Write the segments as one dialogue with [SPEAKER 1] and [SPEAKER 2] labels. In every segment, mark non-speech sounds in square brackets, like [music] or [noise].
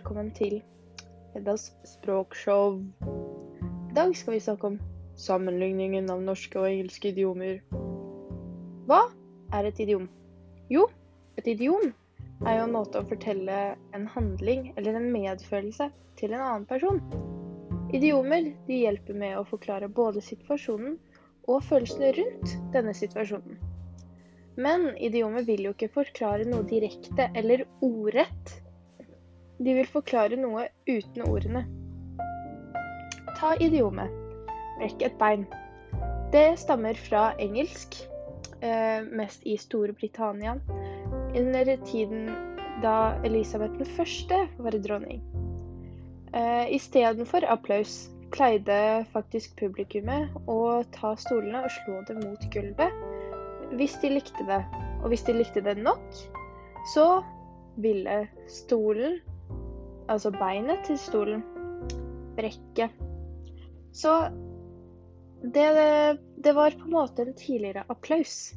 [SPEAKER 1] velkommen til Eddas språkshow. I dag skal vi snakke om sammenligningen av norske og engelske idiomer. Hva er et idiom? Jo, et idiom er jo en måte å fortelle en handling eller en medfølelse til en annen person. Idiomer de hjelper med å forklare både situasjonen og følelsene rundt denne situasjonen. Men idiomer vil jo ikke forklare noe direkte eller ordrett. De vil forklare noe uten ordene. Ta idiomet. Brekk et bein. Det stammer fra engelsk, eh, mest i Storbritannia, under tiden da Elisabeth den første var dronning. Eh, Istedenfor applaus pleide faktisk publikummet å ta stolene og slå dem mot gulvet hvis de likte det. Og hvis de likte det nok, så ville stolen altså beinet til stolen, brekket. Så det, det, var på en måte en tidligere applaus.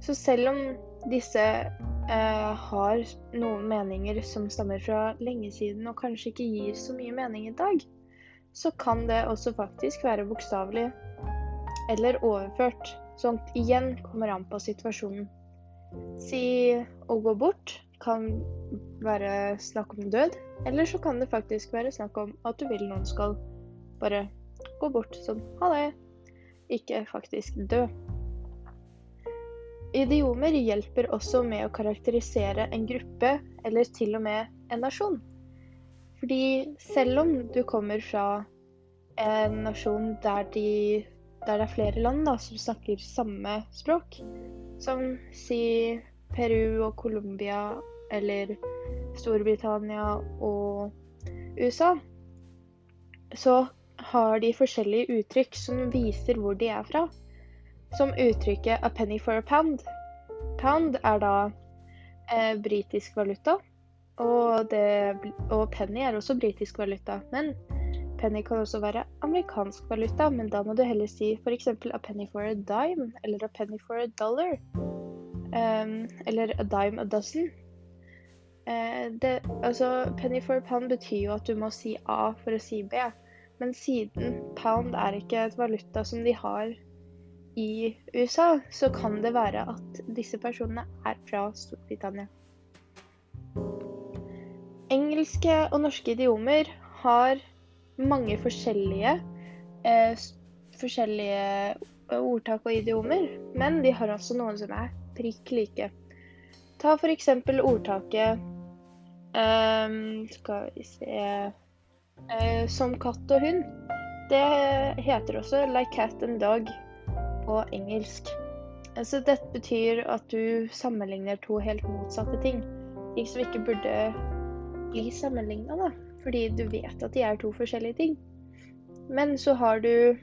[SPEAKER 1] Så selv om disse eh, har noen meninger som stammer fra lenge siden og kanskje ikke gir så mye mening i dag, så kan det også faktisk være bokstavelig eller overført. Sånn igjen kommer an på situasjonen. Si å gå bort kan være snakk om død, eller så kan det faktisk være snakk om at du vil noen skal bare gå bort sånn ha det, ikke faktisk dø. Idiomer hjelper også med å karakterisere en gruppe, eller til og med en nasjon. Fordi selv om du kommer fra en nasjon der, de, der det er flere land da, som snakker samme språk, som si Peru og Colombia eller Storbritannia og USA, så har de forskjellige uttrykk som viser hvor de er fra. Som uttrykket 'a penny for a pound'. Pound er da eh, britisk valuta, og, det, og, penny er også britisk valuta. Men penny kan også være amerikansk valuta, men da må du heller si f.eks. 'a penny for a dime' eller 'a penny for a dollar'. Um, eller 'a dime a dozen'. Eh, det, altså, penny for pound betyr jo at du må si A for å si B. Men siden pound er ikke et valuta som de har i USA, så kan det være at disse personene er fra Storbritannia. Engelske og norske idiomer har mange forskjellige, eh, forskjellige ordtak og idiomer, men de har også noen som er prikk like. Ta f.eks. ordtaket Um, skal vi se uh, Som katt og hund. Det heter også 'like cat and dog' på engelsk. Så dette betyr at du sammenligner to helt motsatte ting. Ting som ikke burde bli sammenligna, da. Fordi du vet at de er to forskjellige ting. Men så har du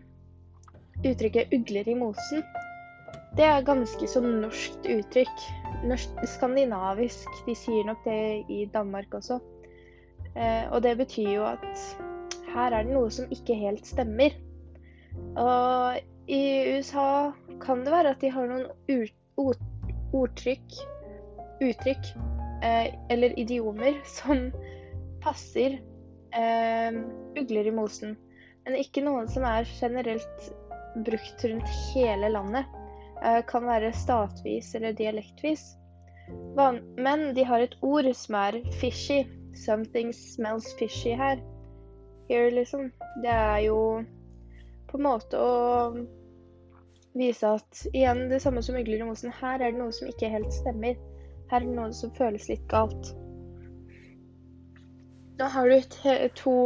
[SPEAKER 1] uttrykket 'ugler i mosen'. Det er ganske så norskt uttrykk skandinavisk. De sier nok det i Danmark også. Eh, og det betyr jo at her er det noe som ikke helt stemmer. Og i USA kan det være at de har noen ordtrykk, uttrykk eh, eller idiomer [laughs] som passer eh, ugler i mosen. Men ikke noen som er generelt brukt rundt hele landet. Eh, kan være statvis eller dialektvis. Men de har et ord som er fishy. Something smells fishy her. Here, liksom. Det er jo på en måte å vise at igjen det samme som ugler i mosen. Her er det noe som ikke helt stemmer. Her er det noe som føles litt galt. Nå har du to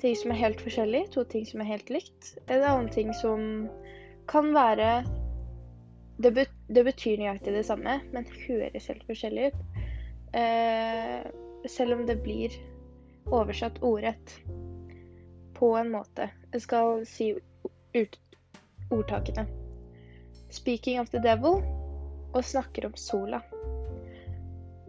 [SPEAKER 1] ting som er helt forskjellige, to ting som er helt likt. En annen ting som kan være det, bet det, betyr nøyaktig det samme, men høres helt forskjellig ut. Eh, selv om det blir oversatt ordrett på en måte. Jeg skal si ordtakene. 'Speaking of the devil' og snakker om sola.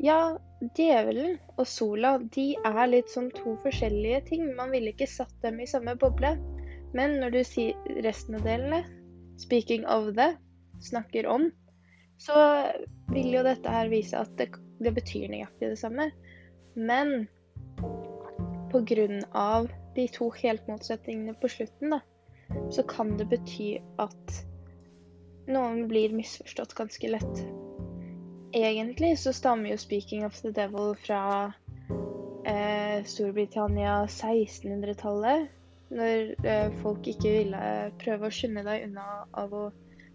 [SPEAKER 1] Ja, djevelen og sola de er litt som to forskjellige ting. Man ville ikke satt dem i samme boble. Men når du sier resten av delene, 'speaking of the', snakker om, så vil jo dette her vise at det, det betyr nøyaktig det samme. Men pga. de to helt motsetningene på slutten, da, så kan det bety at noen blir misforstått ganske lett. Egentlig så stammer jo 'Speaking of the Devil' fra eh, Storbritannia 1600-tallet. Når eh, folk ikke ville prøve å skynde deg unna av å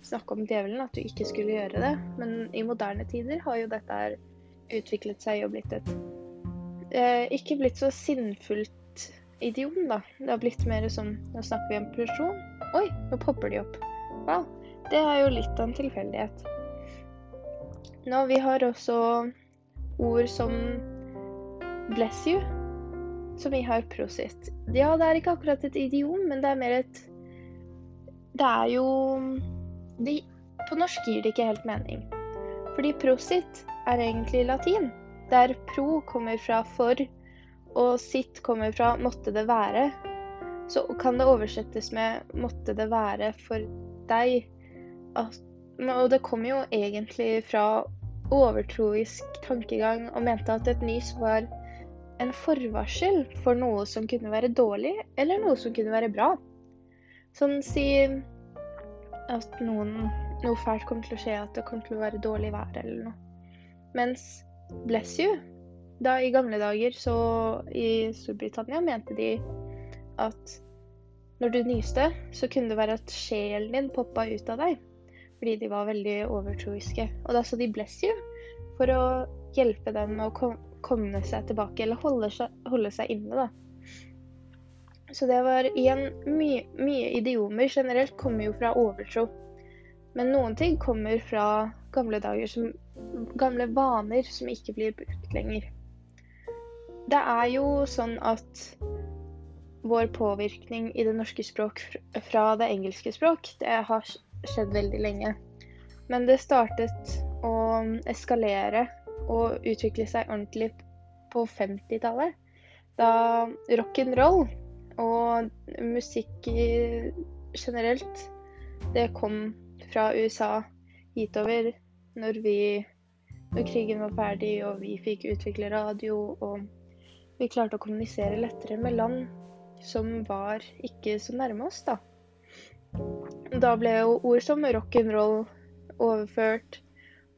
[SPEAKER 1] snakke om djevelen, at du ikke skulle gjøre det. Men i moderne tider har jo dette her utviklet seg og blitt et eh, Ikke blitt så sinnfullt idiom, da. Det har blitt mer som Nå snakker vi om person. Oi, nå popper de opp. Wow. Det er jo litt av en tilfeldighet. Nå, vi har også ord som bless you, som vi har prosit. Ja, det er ikke akkurat et idiom, men det er mer et Det er jo de, På norsk gir det ikke helt mening. Fordi prosit er egentlig latin, der pro kommer fra for, og sitt kommer fra måtte det være. Så kan det oversettes med måtte det være for deg. Og det kommer jo egentlig fra overtroisk tankegang og mente at et nys var en forvarsel for noe som kunne være dårlig, eller noe som kunne være bra. Sånn si at noen, noe fælt kommer til å skje, at det kommer til å være dårlig vær eller noe. Mens bless you da I gamle dager så i Storbritannia mente de at når du nyste, så kunne det være at sjelen din poppa ut av deg. Fordi de var veldig overtroiske. Og da sa de 'bless you' for å hjelpe dem å komme seg tilbake, eller holde seg, holde seg inne, da. Så det var igjen mye, mye idiomer generelt kommer jo fra overtro. Men noen ting kommer fra gamle dager som Gamle vaner som ikke blir brukt lenger. Det er jo sånn at vår påvirkning i det norske språk fra det engelske språk, det har skjedd veldig lenge. Men det startet å eskalere og utvikle seg ordentlig på 50-tallet. Da rock'n'roll og musikk generelt, det kom fra USA hitover når vi Når krigen var ferdig og vi fikk utvikle radio og vi klarte å kommunisere lettere med land som var ikke så nærme oss, da. Da ble jo ord som rock'n'roll overført,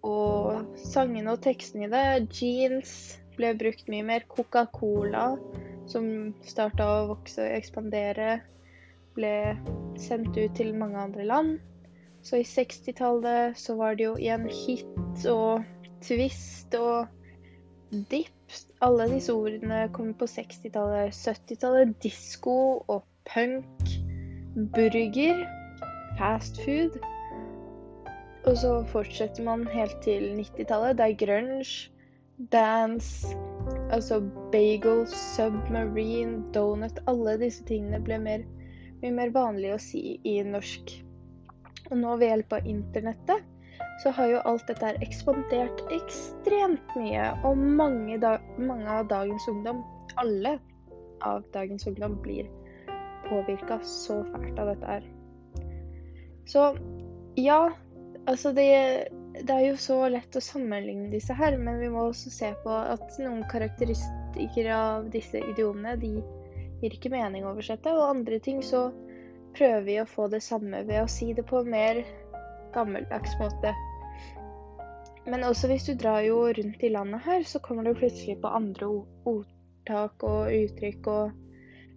[SPEAKER 1] og sangene og tekstene i det, jeans, ble brukt mye mer. Coca-Cola, som starta å vokse og ekspandere, ble sendt ut til mange andre land. Så i 60-tallet så var det jo igjen hit og twist og dip. Alle disse ordene kom på 60-tallet. 70-tallet disko og punk. Burger. Fast food. Og så fortsetter man helt til 90-tallet. Det er grunge, dance, altså bagel, submarine, donut Alle disse tingene ble mer, mye mer vanlig å si i norsk. Og nå ved hjelp av internettet så har jo alt dette her ekspandert ekstremt mye. Og mange, mange, av dagens ungdom, alle av dagens ungdom, blir påvirka så fælt av dette her. Så ja, altså det, det er jo så lett å sammenligne disse her, men vi må også se på at noen karakteristikker av disse idiomene, de gir ikke mening å oversette, og andre ting så prøver vi å få det samme ved å si det på en mer gammeldags måte. Men også hvis du drar jo rundt i landet her, så kommer du plutselig på andre ordtak og uttrykk og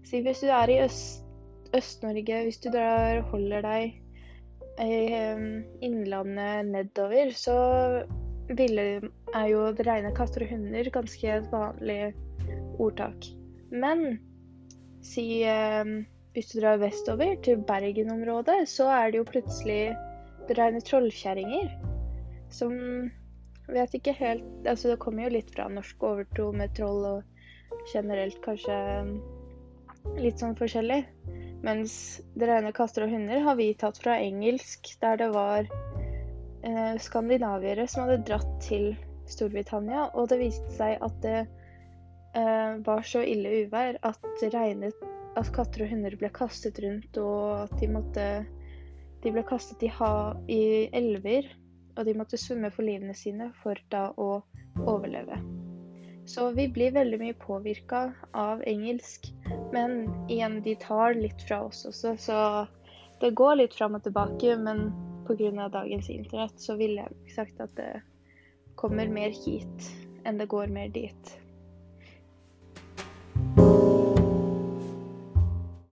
[SPEAKER 1] Si hvis du er i Øst-Norge, hvis du drar holder deg innlandet nedover, så ville, er jo det reine katter og hunder ganske et vanlig ordtak. Men si hvis du drar vestover, til Bergen-området, så er det jo plutselig det reine trollkjerringer. Som vet ikke helt Altså, det kommer jo litt fra norsk overtro med troll og generelt kanskje litt sånn forskjellig. Mens det rene katter og hunder har vi tatt fra engelsk, der det var eh, skandinaviere som hadde dratt til Storbritannia, og det viste seg at det eh, var så ille uvær at regnet at katter og hunder ble kastet rundt, og at de måtte De ble kastet i, ha, i elver, og de måtte svømme for livene sine for da å overleve. Så vi blir veldig mye påvirka av engelsk. Men igjen, de tar litt fra oss også, så det går litt fram og tilbake. Men pga. dagens internett så ville jeg sagt at det kommer mer hit enn det går mer dit.